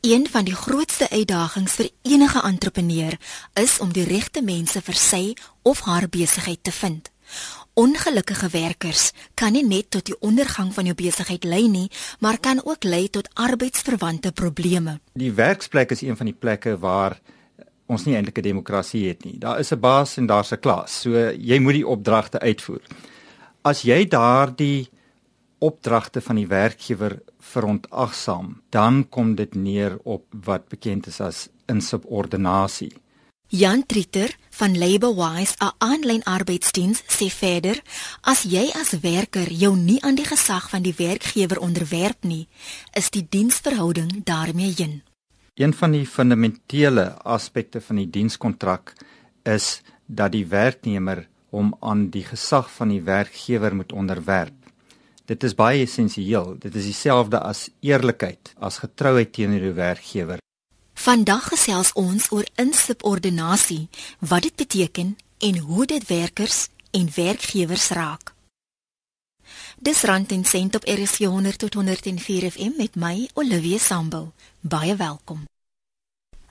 Een van die grootste uitdagings vir enige entrepreneur is om die regte mense vir sy of haar besigheid te vind. Ongelukkige werkers kan nie net tot die ondergang van jou besigheid lei nie, maar kan ook lei tot arbeidsverwante probleme. Die werksplek is een van die plekke waar ons nie eintlik 'n demokrasie het nie. Daar is 'n baas en daar's 'n klas. So jy moet die opdragte uitvoer. As jy daardie opdragte van die werkgewer verontagsaam, dan kom dit neer op wat bekend is as insubordinasie. Jan Trieter van Labourwise, 'n aanlyn arbeidsdiens, sê verder: As jy as werker jou nie aan die gesag van die werkgewer onderwerp nie, is die diensverhouding daarmee heen. Een van die fundamentele aspekte van die dienskontrak is dat die werknemer hom aan die gesag van die werkgewer moet onderwerp. Dit is baie essensieel. Dit is dieselfde as eerlikheid, as getrouheid teenoor die werkgewer. Vandag gesels ons oor insubordinasie, wat dit beteken en hoe dit werkers en werkgewers raak. Dis rand en sent op RSG 100 tot 104 FM met my Olivia Sambul. Baie welkom.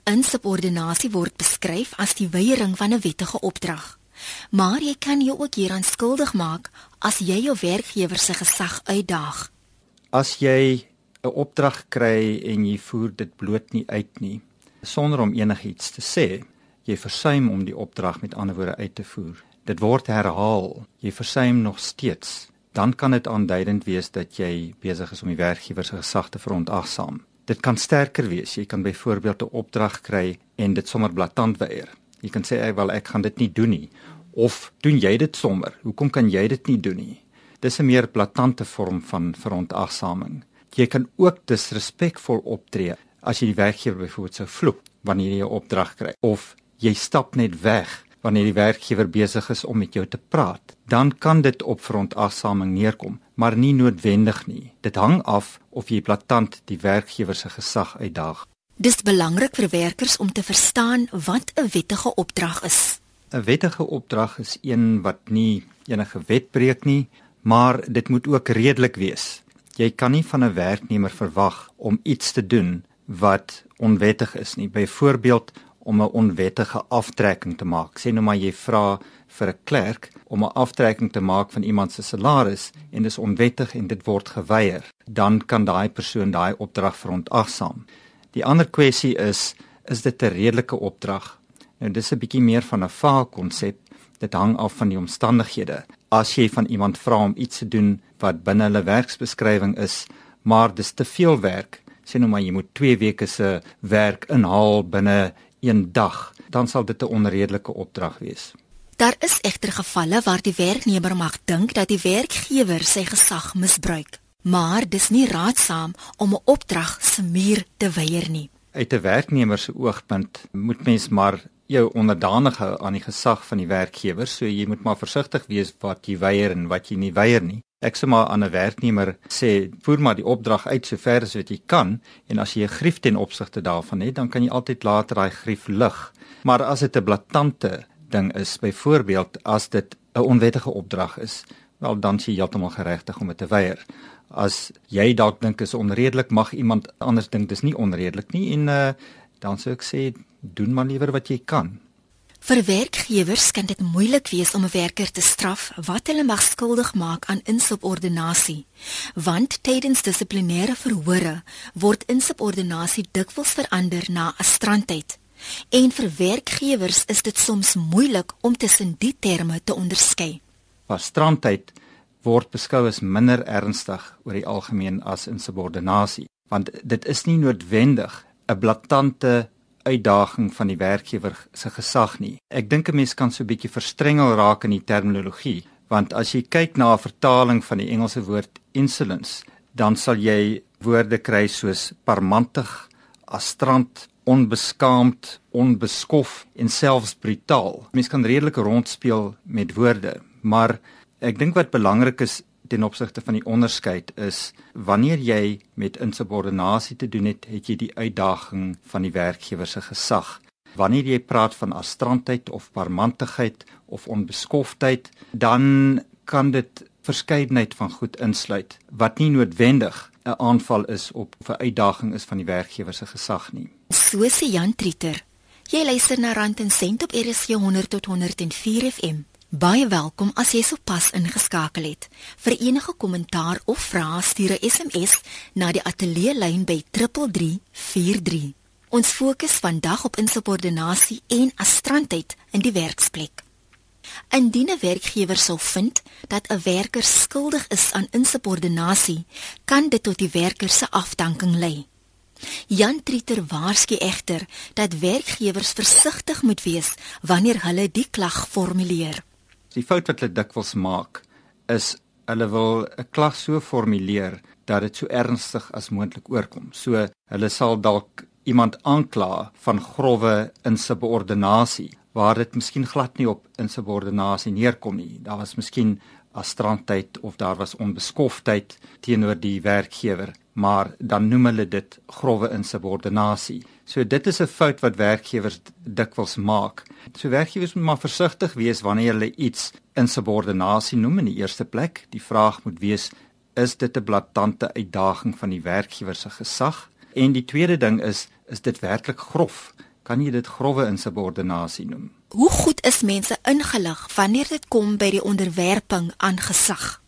Insubordinasie word beskryf as die weiering van 'n wettige opdrag. Maar jy kan jou ook hieraan skuldig maak as jy jou werkgewer se gesag uitdaag. As jy 'n opdrag kry en jy voer dit bloot nie uit nie sonder om enigiets te sê, jy versuim om die opdrag met ander woorde uit te voer. Dit word herhaal, jy versuim nog steeds, dan kan dit aanduidend wees dat jy besig is om die werkgewer se gesag te verontagsaam. Dit kan sterker wees. Jy kan byvoorbeeld 'n opdrag kry en dit sommer blaatant weier. Jy kan sê ek wel ek gaan dit nie doen nie of doen jy dit sommer? Hoekom kan jy dit nie doen nie? Dis 'n meer blaatante vorm van verontagsaming. Jy kan ook disrespekvol optree as jy die werkgewer byvoorbeeld sou vloek wanneer jy 'n opdrag kry of jy stap net weg wanneer die werkgewer besig is om met jou te praat, dan kan dit op verontagsaming neerkom, maar nie noodwendig nie. Dit hang af of jy blaatant die werkgewer se gesag uitdaag. Dis belangrik vir werkers om te verstaan wat 'n wettige opdrag is. 'n Wettige opdrag is een wat nie enige wet breek nie, maar dit moet ook redelik wees. Jy kan nie van 'n werknemer verwag om iets te doen wat onwettig is nie. Byvoorbeeld om 'n onwettige aftrekking te maak. Sê nou maar jy vra vir 'n klerk om 'n aftrekking te maak van iemand se salaris en dit is onwettig en dit word geweier, dan kan daai persoon daai opdrag verontagsaam. Die ander kwessie is is dit 'n redelike opdrag? Nou dis 'n bietjie meer van 'n vaag konsep. Dit hang af van die omstandighede. As jy van iemand vra om iets te doen wat binne hulle werksbeskrywing is, maar dis te veel werk, sê nou maar jy moet 2 weke se werk inhaal binne 1 dag, dan sal dit 'n onredelike opdrag wees. Daar is egter gevalle waar die werknemer mag dink dat die werkgewer sy gesag misbruik. Maar dis nie raadsaam om 'n opdrag se muur te weier nie. Uit 'n werknemer se oogpunt moet mens maar jou onderdanig hou aan die gesag van die werkgewer, so jy moet maar versigtig wees wat jy weier en wat jy nie weier nie. Ek sê maar aan 'n werknemer sê, voer maar die opdrag uit so ver as wat jy kan en as jy 'n grief ten opsigte daarvan het, dan kan jy altyd later daai grief lig. Maar as dit 'n blaatante ding is, byvoorbeeld as dit 'n onwettige opdrag is, wel dan sien jy heeltemal geregtig om dit te weier. As jy dalk dink is onredelik mag iemand anders dink dis nie onredelik nie en uh, dan sou ek sê doen maar liewer wat jy kan. Vir werkgewers kan dit moeilik wees om 'n werker te straf wat hulle mag skuldig maak aan insubordinasie want tydens dissiplinêre verhore word insubordinasie dikwels verander na 'n strandheid en vir werkgewers is dit soms moeilik om tussen die terme te onderskei was strandheid word beskou as minder ernstig oor die algemeen as insubordinasie want dit is nie noodwendig 'n blaatante uitdaging van die werkgewer se gesag nie. Ek dink 'n mens kan so 'n bietjie verstrengel raak in die terminologie want as jy kyk na 'n vertaling van die Engelse woord insolence dan sal jy woorde kry soos parmantig, astrant, onbeskaamd, onbeskof en selfs brutaal. Mens kan redelik rondspeel met woorde, maar Ek dink wat belangrik is ten opsigte van die onderskeid is wanneer jy met insubordinasie te doen het, het jy die uitdaging van die werkgewer se gesag. Wanneer jy praat van astrantheid of parmantigheid of onbeskoftheid, dan kan dit verskeidenheid van goed insluit wat nie noodwendig 'n aanval is op 'n uitdaging is van die werkgewer se gesag nie. So sê Jan Trieter. Jy luister na Rand en Sent op RSG 100 tot 104 FM. Baie welkom as jy sopas ingeskakel het. Vir enige kommentaar of vrae stuur 'n SMS na die ateljee lyn by 3343. Ons fokus vandag op insubordinasie en astrantheid in die werksplek. Indien 'n werkgewer sou vind dat 'n werker skuldig is aan insubordinasie, kan dit tot die werker se afdanking lei. Jan Trieter waarsku egter dat werkgewers versigtig moet wees wanneer hulle die klag formuleer. Die fout wat hulle dikwels maak is hulle wil 'n klag so formuleer dat dit so ernstig as moontlik oorkom. So hulle sal dalk iemand aankla van grouwe insubordinasie waar dit miskien glad nie op insubordinasie neerkom nie. Daar was miskien astrantheid of daar was onbeskoftheid teenoor die werkgewer, maar dan noem hulle dit grouwe insubordinasie. So dit is 'n fout wat werkgewers dikwels maak. So werkgewers moet maar versigtig wees wanneer hulle iets insubordinasie noem in die eerste plek. Die vraag moet wees is dit 'n blaatante uitdaging van die werkgewer se gesag? En die tweede ding is is dit werklik grof? kan jy dit grouwe insubordinasie noem. Hoe goed is mense ingelig wanneer dit kom by die onderwerping aan gesag?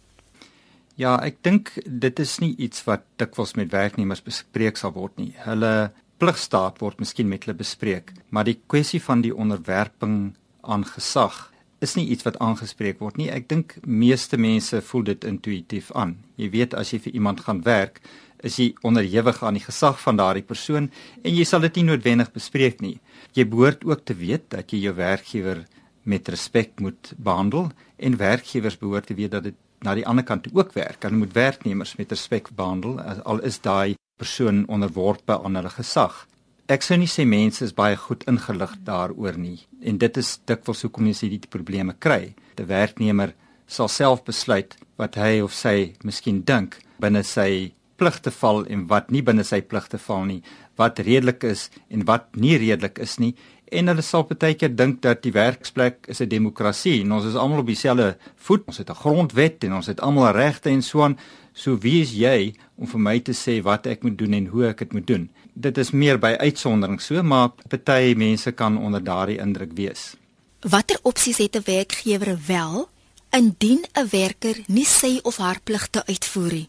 Ja, ek dink dit is nie iets wat dikwels met werknemers bespreek sal word nie. Hulle pligstaat word miskien met hulle bespreek, maar die kwessie van die onderwerping aan gesag is nie iets wat aangespreek word nie. Ek dink meeste mense voel dit intuïtief aan. Jy weet as jy vir iemand gaan werk, is jy onderhewig aan die gesag van daardie persoon en jy sal dit nie noodwendig bespreek nie. Jy behoort ook te weet dat jy jou werkgewer met respek moet behandel en werkgewers behoort te weet dat dit na die ander kant ook werk. Hulle moet werknemers met respek behandel al is daai persoon onderworpe aan hulle gesag. Ek sou nie sê mense is baie goed ingelig daaroor nie en dit is dikwels hoekom jy hierdie probleme kry. 'n Werknemer sal self besluit wat hy of sy miskien dink binne sy pligte val en wat nie binne sy pligte val nie, wat redelik is en wat nie redelik is nie. En hulle sal baie keer dink dat die werksplek is 'n demokrasie en ons is almal op dieselfde voet. Ons het 'n grondwet en ons het almal regte en so aan. So wie is jy om vir my te sê wat ek moet doen en hoe ek dit moet doen? Dit is meer by uitsondering so, maar baie mense kan onder daardie indruk wees. Watter opsies het 'n werkgewer wel indien 'n werker nie sy of haar pligte uitvoer nie?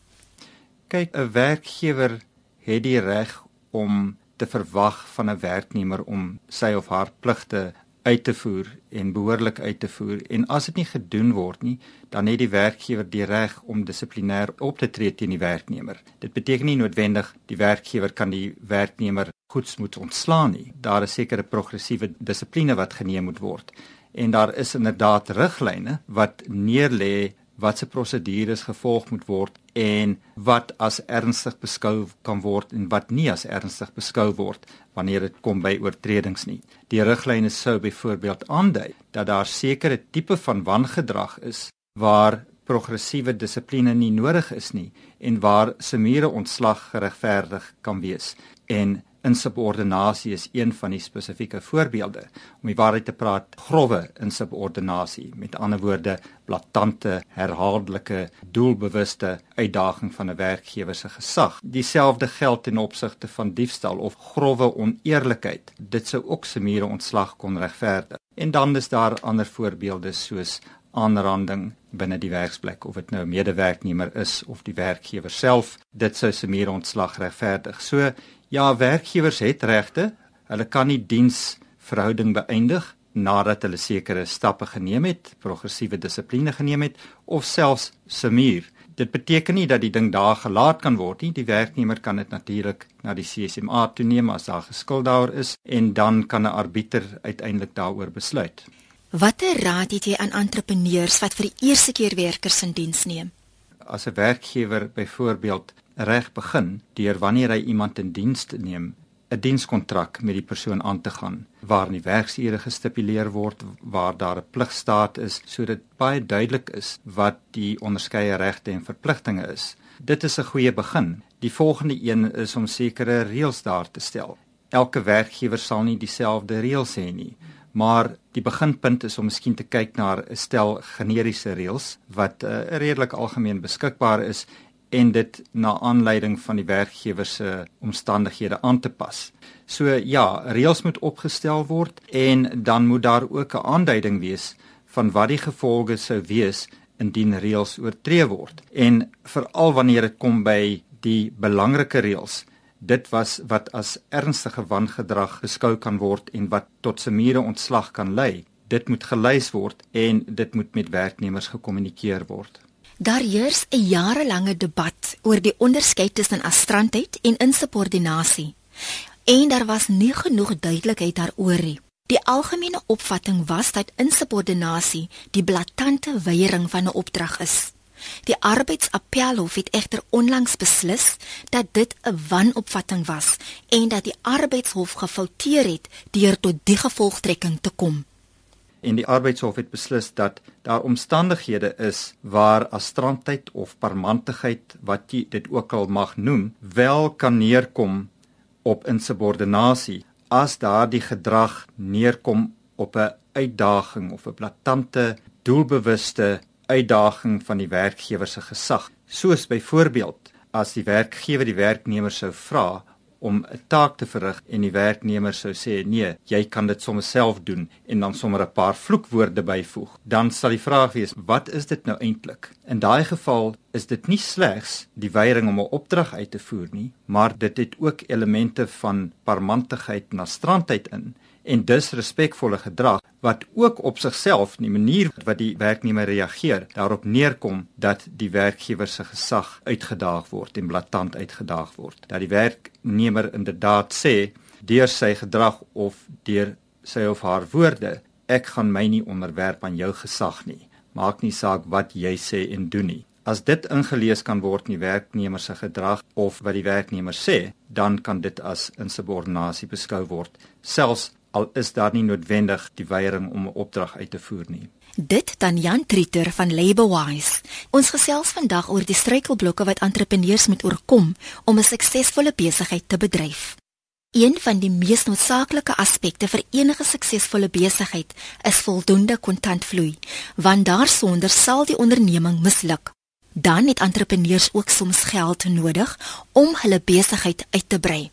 kyk 'n werkgewer het die reg om te verwag van 'n werknemer om sy of haar pligte uit te voer en behoorlik uit te voer. En as dit nie gedoen word nie dan het die werkgewer die reg om dissiplinêr op te tree teen die werknemer. Dit beteken nie noodwendig die werkgewer kan die werknemer goeds moet ontslaan nie. Daar is sekere progressiewe dissipline wat geneem moet word. En daar is inderdaad riglyne wat neerlê wat se prosedures gevolg moet word en wat as ernstig beskou kan word en wat nie as ernstig beskou word wanneer dit kom by oortredings nie. Die riglyne sou byvoorbeeld aandui dat daar sekere tipe van wangedrag is waar progressiewe dissipline nie nodig is nie en waar semiere ontslag geregverdig kan wees. En insubordinasie is een van die spesifieke voorbeelde om die waarheid te praat. Grouwe insubordinasie met ander woorde blaatante herhaaldelike doelbewuste uitdaging van 'n werkgewer se gesag. Dieselfde geld ten opsigte van diefstal of grouwe oneerlikheid dit sou ook se mure ontslag kon regverdig. En dan is daar ander voorbeelde soos aanranding binne die werksplek of dit nou 'n medewerknemer is of die werkgewer self dit sou se mure ontslag regverdig so Ja, werkgewers het regte. Hulle kan nie diensverhouding beëindig nadat hulle sekere stappe geneem het, progressiewe dissipline geneem het of selfs semier. Dit beteken nie dat die ding daar gelaat kan word nie. Die werknemer kan dit natuurlik na die CSMA toeneem as daar geskuld daar is en dan kan 'n arbiter uiteindelik daaroor besluit. Watter raad het jy aan entrepreneurs wat vir die eerste keer werkers in diens neem? As 'n werkgewer byvoorbeeld reg begin deur wanneer hy iemand in diens neem 'n dienskontrak met die persoon aan te gaan waar nie werksure gestipuleer word waar daar 'n pligstaat is sodat baie duidelik is wat die onderskeie regte en verpligtinge is. Dit is 'n goeie begin. Die volgende een is om sekere reëls daar te stel. Elke werkgewer sal nie dieselfde reëls hê nie, maar die beginpunt is om miskien te kyk na 'n stel generiese reëls wat uh, redelik algemeen beskikbaar is en dit na aanleiding van die werkgewer se omstandighede aan te pas. So ja, reëls moet opgestel word en dan moet daar ook 'n aanduiding wees van wat die gevolge sou wees indien reëls oortree word. En veral wanneer dit kom by die belangrike reëls, dit was wat as ernstige wangedrag beskou kan word en wat tot se mure ontslag kan lei. Dit moet gelys word en dit moet met werknemers gekommunikeer word. Daar heers 'n jarelange debat oor die onderskeid tussen astrantheid en insubordinasie. En daar was nie genoeg duidelikheid daaroor nie. Die algemene opvatting was dat insubordinasie die blaatante weiering van 'n opdrag is. Die arbeidsappelhof het egter onlangs beslis dat dit 'n wanopvatting was en dat die arbeidshof gefouteer het deur tot die gevolgtrekking te kom. En die arbeidshof het beslis dat daar omstandighede is waar astrantheid of parmantigheid wat jy dit ook al mag noem, wel kan neerkom op insubordinasie as daardie gedrag neerkom op 'n uitdaging of 'n blaatante doelbewuste uitdaging van die werkgewer se gesag. Soos byvoorbeeld as die werkgewer die werknemer sou vra om 'n taak te verrig en die werknemer sou sê nee, jy kan dit sommer self doen en dan sommer 'n paar vloekwoorde byvoeg, dan sal die vraag wees, wat is dit nou eintlik? In daai geval is dit nie slegs die weiering om 'n opdrag uit te voer nie, maar dit het ook elemente van parmantigheid en strandheid in en disrespekvolle gedrag wat ook op sigself die manier wat die werknemer reageer daarop neerkom dat die werkgewer se gesag uitgedaag word en blaatant uitgedaag word. Dat die werknemer inderdaad sê deur sy gedrag of deur sy of haar woorde ek gaan my nie onderwerp aan jou gesag nie. Maak nie saak wat jy sê en doen nie. As dit ingelees kan word in die werknemer se gedrag of wat die werknemer sê, dan kan dit as insubordinasie beskou word, selfs al is daar nie noodwendig die weiering om 'n opdrag uit te voer nie. Dit dan Jan Trieter van Labourwise. Ons gesels vandag oor die struikelblokke wat entrepreneurs moet oorkom om 'n suksesvolle besigheid te bedryf. Een van die mees noodsaaklike aspekte vir enige suksesvolle besigheid is voldoende kontantvloei, want daarsonder sal die onderneming misluk. Dan het entrepreneurs ook soms geld nodig om hulle besigheid uit te brei.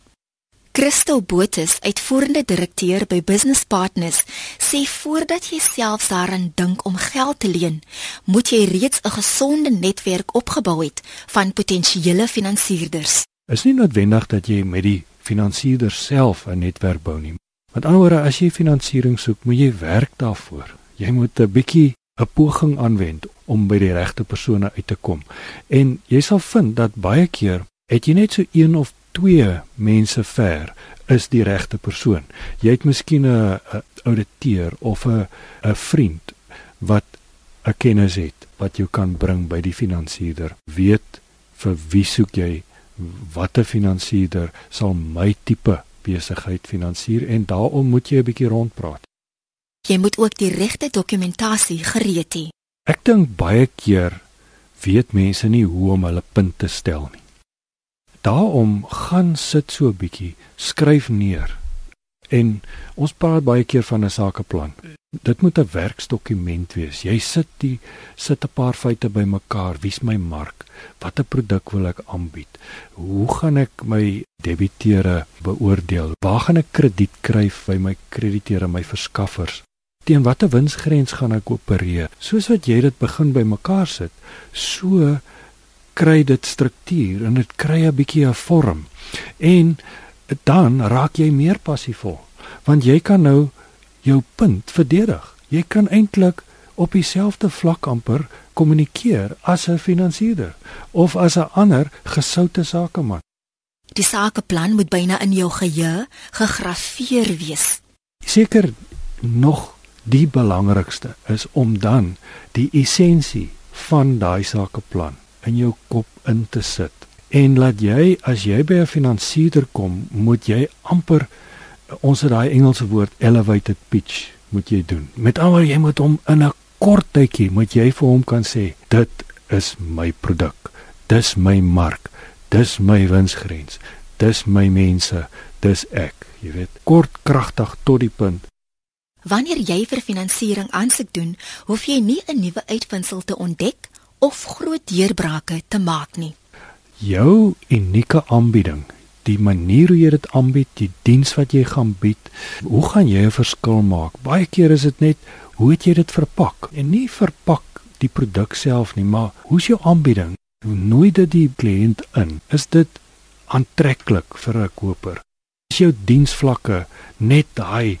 Christo Botus, uitvoerende direkteur by Business Partners, sê voordat jy selfs daaraan dink om geld te leen, moet jy reeds 'n gesonde netwerk opgebou het van potensiële finansierders. Is nie noodwendig dat jy met die finansierders self 'n netwerk bou nie. Met ander woorde, as jy finansiering soek, moet jy werk daarvoor. Jy moet 'n bietjie 'n poging aanwend om by die regte persone uit te kom. En jy sal vind dat baie keer het jy net so een of twee mense ver is die regte persoon. Jy het miskien 'n ouditeur of 'n 'n vriend wat 'n kennis het wat jou kan bring by die finansierder. Weet vir wie soek jy? Watter finansierder sal my tipe besigheid finansier en daarom moet jy 'n bietjie rondpraat. Jy moet ook die regte dokumentasie gereed hê. Ek dink baie keer weet mense nie hoe om hulle punte stel nie. Daarom gaan sit so 'n bietjie, skryf neer. En ons praat baie keer van 'n sakeplan. Dit moet 'n werksdokument wees. Jy sit die sit 'n paar feite bymekaar. Wie's my mark? Watter produk wil ek aanbied? Hoe gaan ek my debiteure beoordeel? Waar gaan ek krediet kry by my krediteure, my verskaffers? Teen watter winsgrens gaan ek opereer? Soos wat jy dit begin bymekaar sit, so kry dit struktuur en dit kry 'n bietjie 'n vorm. En dan raak jy meer passievol want jy kan nou jou punt verdedig. Jy kan eintlik op dieselfde vlak amper kommunikeer as 'n finansierder of as 'n ander gesoute sakeman. Die sakeplan moet byna in jou geheue gegraveer wees. Seker nog die belangrikste is om dan die essensie van daai sakeplan in jou kop in te sit. En laat jy as jy by 'n finansierder kom, moet jy amper ons het daai Engelse woord elevated pitch moet jy doen. Met almal jy moet hom in 'n kort tydjie moet jy vir hom kan sê dit is my produk. Dis my mark. Dis my winsgrens. Dis my mense. Dis ek. Jy weet, kort kragtig tot die punt. Wanneer jy vir finansiering aansoek doen, hoef jy nie 'n nuwe uitvinding te ontdek of groot deurbrake te maak nie. jou unieke aanbieding, die manier hoe jy dit aanbied, die diens wat jy gaan bied, hoe gaan jy 'n verskil maak? Baie keer is dit net hoe het jy dit verpak? En nie verpak die produk self nie, maar hoe's jou aanbieding? Hoe nooi dit die kliënt in? Is dit aantreklik vir 'n koper? Is jou diensvlakke net daai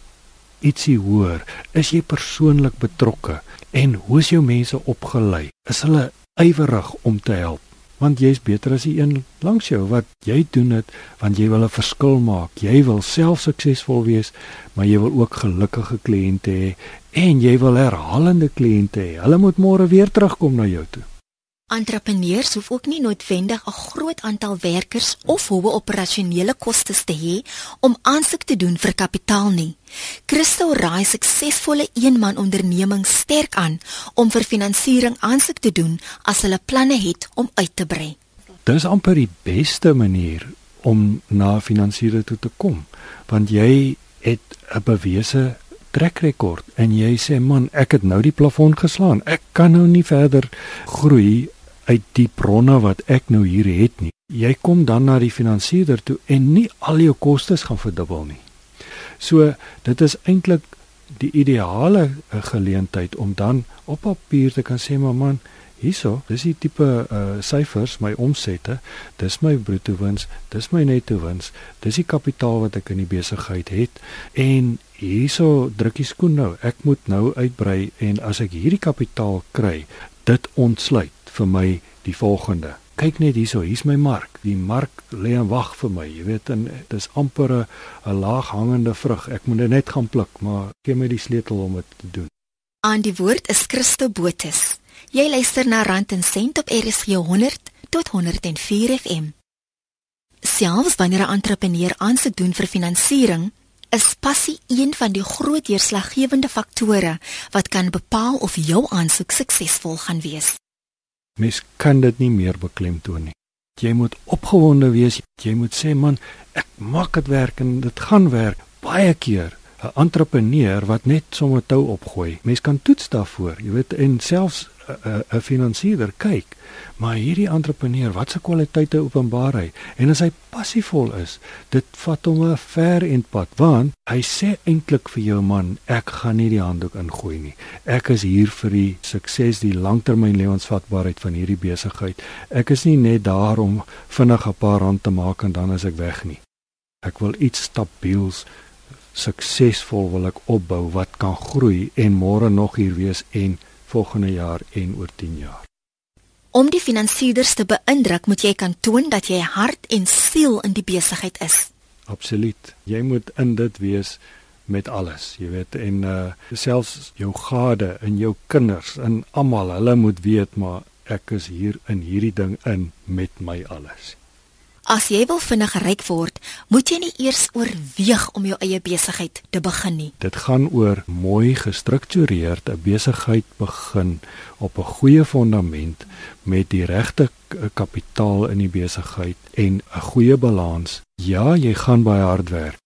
ietsie hoër? Is jy persoonlik betrokke? En hoe is jou mense opgelei? Is hulle ywerig om te help? Want jy's beter as die een langs jou wat jy doen dit want jy wil 'n verskil maak. Jy wil self suksesvol wees, maar jy wil ook gelukkige kliënte hê en jy wil herhalende kliënte hê. Hulle moet môre weer terugkom na jou toe. Entrepreneurs hoef ook nie noodwendig 'n groot aantal werkers of hoë operasionele kostes te hê om aansoek te doen vir kapitaal nie. Christo raai suksesvolle eenman ondernemings sterk aan om vir finansiering aansoek te doen as hulle planne het om uit te brei. Dis amper die beste manier om na finansiering toe te kom, want jy het 'n bewese trekrekord en jy sê man, ek het nou die plafon geslaan. Ek kan nou nie verder groei uit die bronne wat ek nou hier het nie. Jy kom dan na die finansierder toe en nie al jou kostes gaan verdubbel nie. So dit is eintlik die ideale eh, geleentheid om dan op papier te kan sê maar man, hierso, dis die tipe uh syfers, my omsette, dis my bruto wins, dis my netto wins, dis die kapitaal wat ek in die besigheid het en hierso druk die skoen nou. Ek moet nou uitbrei en as ek hierdie kapitaal kry, dit ontsluit vir my die volgende. Kyk net hierso, hier's my mark. Die mark lê en wag vir my. Jy weet, en dit is amper 'n laag hangende vrug. Ek moet dit net gaan pluk, maar gee my die sleutel om dit te doen. Aan die woord is Christo Botus. Jy luister na Rand en Sent op RSG 100 tot 104 FM. Selfs wanneer 'n entrepreneur aansoek doen vir finansiering, is passie een van die groot deurslaggewende faktore wat kan bepaal of jou aansoek suksesvol gaan wees. Mens kan dit nie meer beklemtoon nie. Jy moet opgewonde wees. Jy moet sê man, ek maak dit werk en dit gaan werk. Baie keer 'n entrepreneur wat net sommer tou opgooi. Mens kan toets daarvoor, jy weet, en selfs 'n 'n finansierder kyk, maar hierdie entrepreneur, wat se kwaliteite openbaar hy? En as hy passievol is, dit vat hom 'n ver eindpad, want hy sê eintlik vir jou man, ek gaan nie die handdoek ingooi nie. Ek is hier vir die sukses, die langtermyn lewensvatbaarheid van hierdie besigheid. Ek is nie net daar om vinnig 'n paar rand te maak en dan is ek weg nie. Ek wil iets stabiels suksesvol wil ek opbou wat kan groei en môre nog hier wees en volgende jaar en oor 10 jaar. Om die finansiëerders te beïndruk, moet jy kan toon dat jy hart en siel in die besigheid is. Absoluut. Jy moet in dit wees met alles, jy weet, en uh selfs jou gade en jou kinders en almal, hulle moet weet maar ek is hier in hierdie ding in met my alles. As jy wil vinnig ryk word, moet jy nie eers oorweeg om jou eie besigheid te begin nie. Dit gaan oor mooi gestruktureerd 'n besigheid begin op 'n goeie fondament met die regte kapitaal in die besigheid en 'n goeie balans. Ja, jy gaan baie hard werk.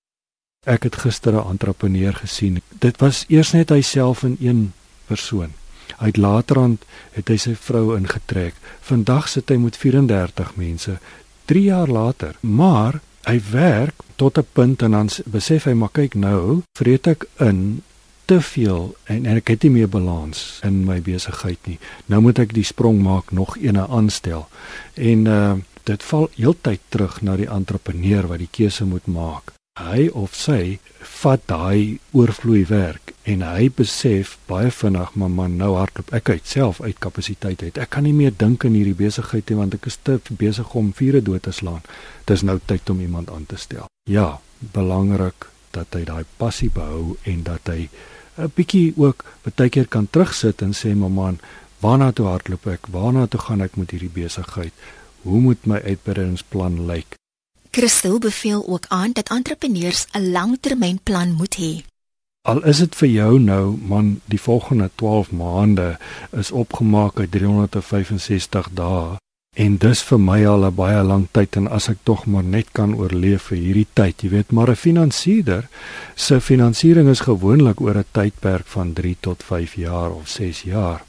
Ek het gister 'n entrepreneur gesien. Dit was eers net hyself in een persoon. Hy het laterand het hy sy vrou ingetrek. Vandag sit hy met 34 mense 3 jaar later. Maar hy werk tot 'n punt en dan besef hy maar kyk nou, vreet ek in te veel en, en ek het nie meer balans in my besigheid nie. Nou moet ek die sprong maak nog eene aanstel. En uh dit val heeltyd terug na die entrepreneur wat die keuse moet maak. Hy of sy vat daai oorvloei werk en hy besef baie vinnig maar man nou hardloop ek uit self uit kapasiteit uit. Ek kan nie meer dink aan hierdie besigheid nie want ek is te besig om vure dood te slaan. Dis nou tyd om iemand aan te stel. Ja, belangrik dat hy daai passie behou en dat hy 'n bietjie ook baie keer kan terugsit en sê maar man, waarna toe hardloop ek? Waarna toe gaan ek met hierdie besigheid? Hoe moet my uitbreidingsplan lyk? Christel beveel ook aan dat entrepreneurs 'n langtermynplan moet hê. Al is dit vir jou nou, man, die volgende 12 maande is opgemaak uit 365 dae en dis vir my al 'n baie lang tyd en as ek tog maar net kan oorleef vir hierdie tyd, jy weet, maar 'n finansierder se finansiering is gewoonlik oor 'n tydperk van 3 tot 5 jaar of 6 jaar.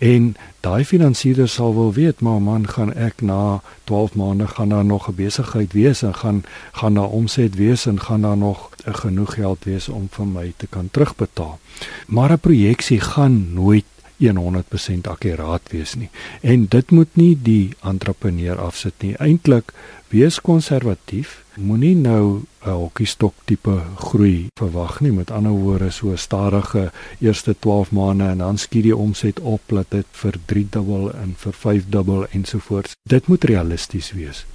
En daai finansiëerder sal wel weet, maar man, gaan ek na 12 maande gaan daar nog 'n besigheid wees en gaan gaan daar omset wees en gaan daar nog genoeg geld wees om vir my te kan terugbetaal. Maar 'n projeksie gaan nooit 100% akkuraat wees nie. En dit moet nie die entrepreneur afsit nie. Eintlik wees konservatief. Moenie nou 'n hokkiestok tipe groei verwag nie. Met ander woorde, so stadige eerste 12 maande en dan skiet die omset op dat dit vir 3 dubbel en vir 5 dubbel ensovoorts. Dit moet realisties wees.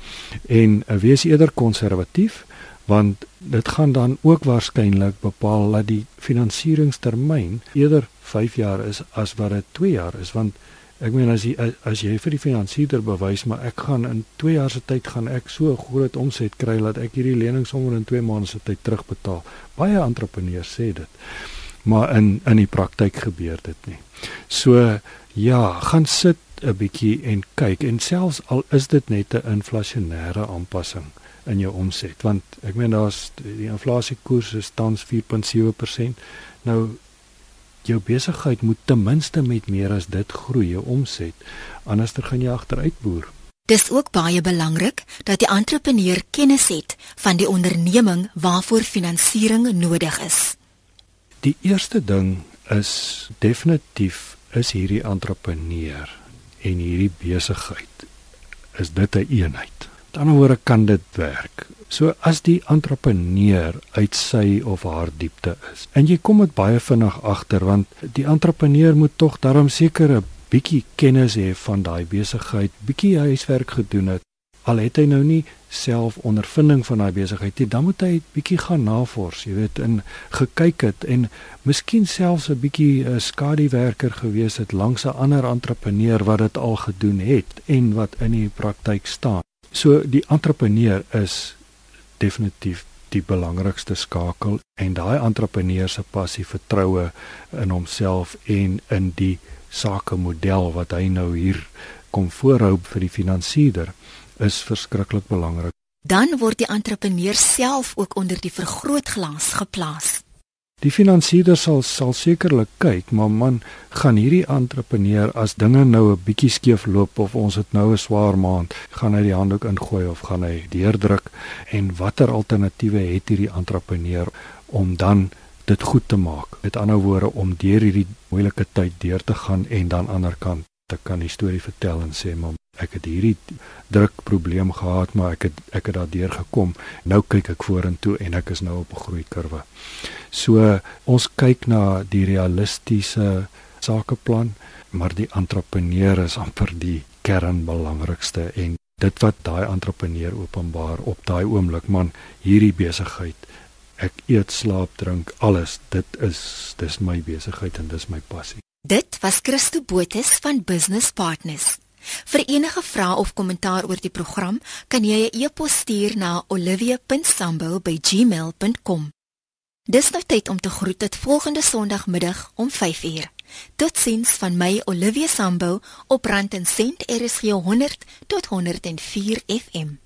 En uh, wees eerder konservatief want dit gaan dan ook waarskynlik bepaal dat die finansieringstermyn eerder 5 jaar is as wat dit 2 jaar is want ek meen as jy as jy vir die finansiëerder bewys maar ek gaan in 2 jaar se tyd gaan ek so groot omset kry dat ek hierdie lening sommer in 2 maande se tyd terugbetaal. Baie entrepreneurs sê dit maar in in die praktyk gebeur dit nie. So ja gaan sit 'n bietjie en kyk en selfs al is dit net 'n inflasionêre aanpassing in jou omset want ek meen daar's die inflasiekoers is tans 4.7% nou jou besigheid moet ten minste met meer as dit groei jou omset anders dan gaan jy agteruit boer Dis ook baie belangrik dat die entrepreneur kennis het van die onderneming waarvoor finansiering nodig is. Die eerste ding is definitief is hierdie entrepreneur en hierdie besigheid is dit 'n een eenheid. Met ander woorde kan dit werk. So as die entrepreneur uit sy of haar diepte is. En jy kom dit baie vinnig agter want die entrepreneur moet tog darm seker 'n bietjie kennis hê van daai besigheid, bietjie huiswerk gedoen het. Al het hy nou nie self ondervinding van daai besigheid nie, dan moet hy bietjie gaan navors, jy weet, en gekyk het en miskien selfs 'n bietjie 'n skaduwerker gewees het langs 'n ander entrepreneur wat dit al gedoen het en wat in die praktyk staan. So die entrepreneur is definitief die belangrikste skakel en daai entrepreneur se passie, vertroue in homself en in die sakemodel wat hy nou hier kom voorhou vir die finansiëerder is verskriklik belangrik. Dan word die entrepreneur self ook onder die vergrootglas geplaas. Die finansiëerder sal sal sekerlik kyk, maar man, gaan hierdie entrepreneur as dinge nou 'n bietjie skeef loop of ons het nou 'n swaar maand, gaan hy die handdoek ingooi of gaan hy deurdruk en watter alternatiewe het hierdie entrepreneur om dan dit goed te maak? Met ander woorde om deur hierdie moeilike tyd deur te gaan en dan aan die ander kant te kan die storie vertel en sê maar ek het hierdie druk probleem gehad maar ek het ek het daardeur gekom. Nou kyk ek vorentoe en ek is nou op 'n groeikurwe so ons kyk na die realistiese sakeplan maar die entrepreneur is amper die kernbelangrikste en dit wat daai entrepreneur openbaar op daai oomblik man hierdie besigheid ek eet slaap drink alles dit is dis my besigheid en dis my passie. Dit was Christo Botes van Business Partners Vir enige vrae of kommentaar oor die program, kan jy 'n e-pos stuur na olivia.sambo@gmail.com. Dis nou tyd om te groet tot volgende Sondagmiddag om 5uur. Totsiens van my Olivia Sambo op Rand en Sent RSG 100 tot 104 FM.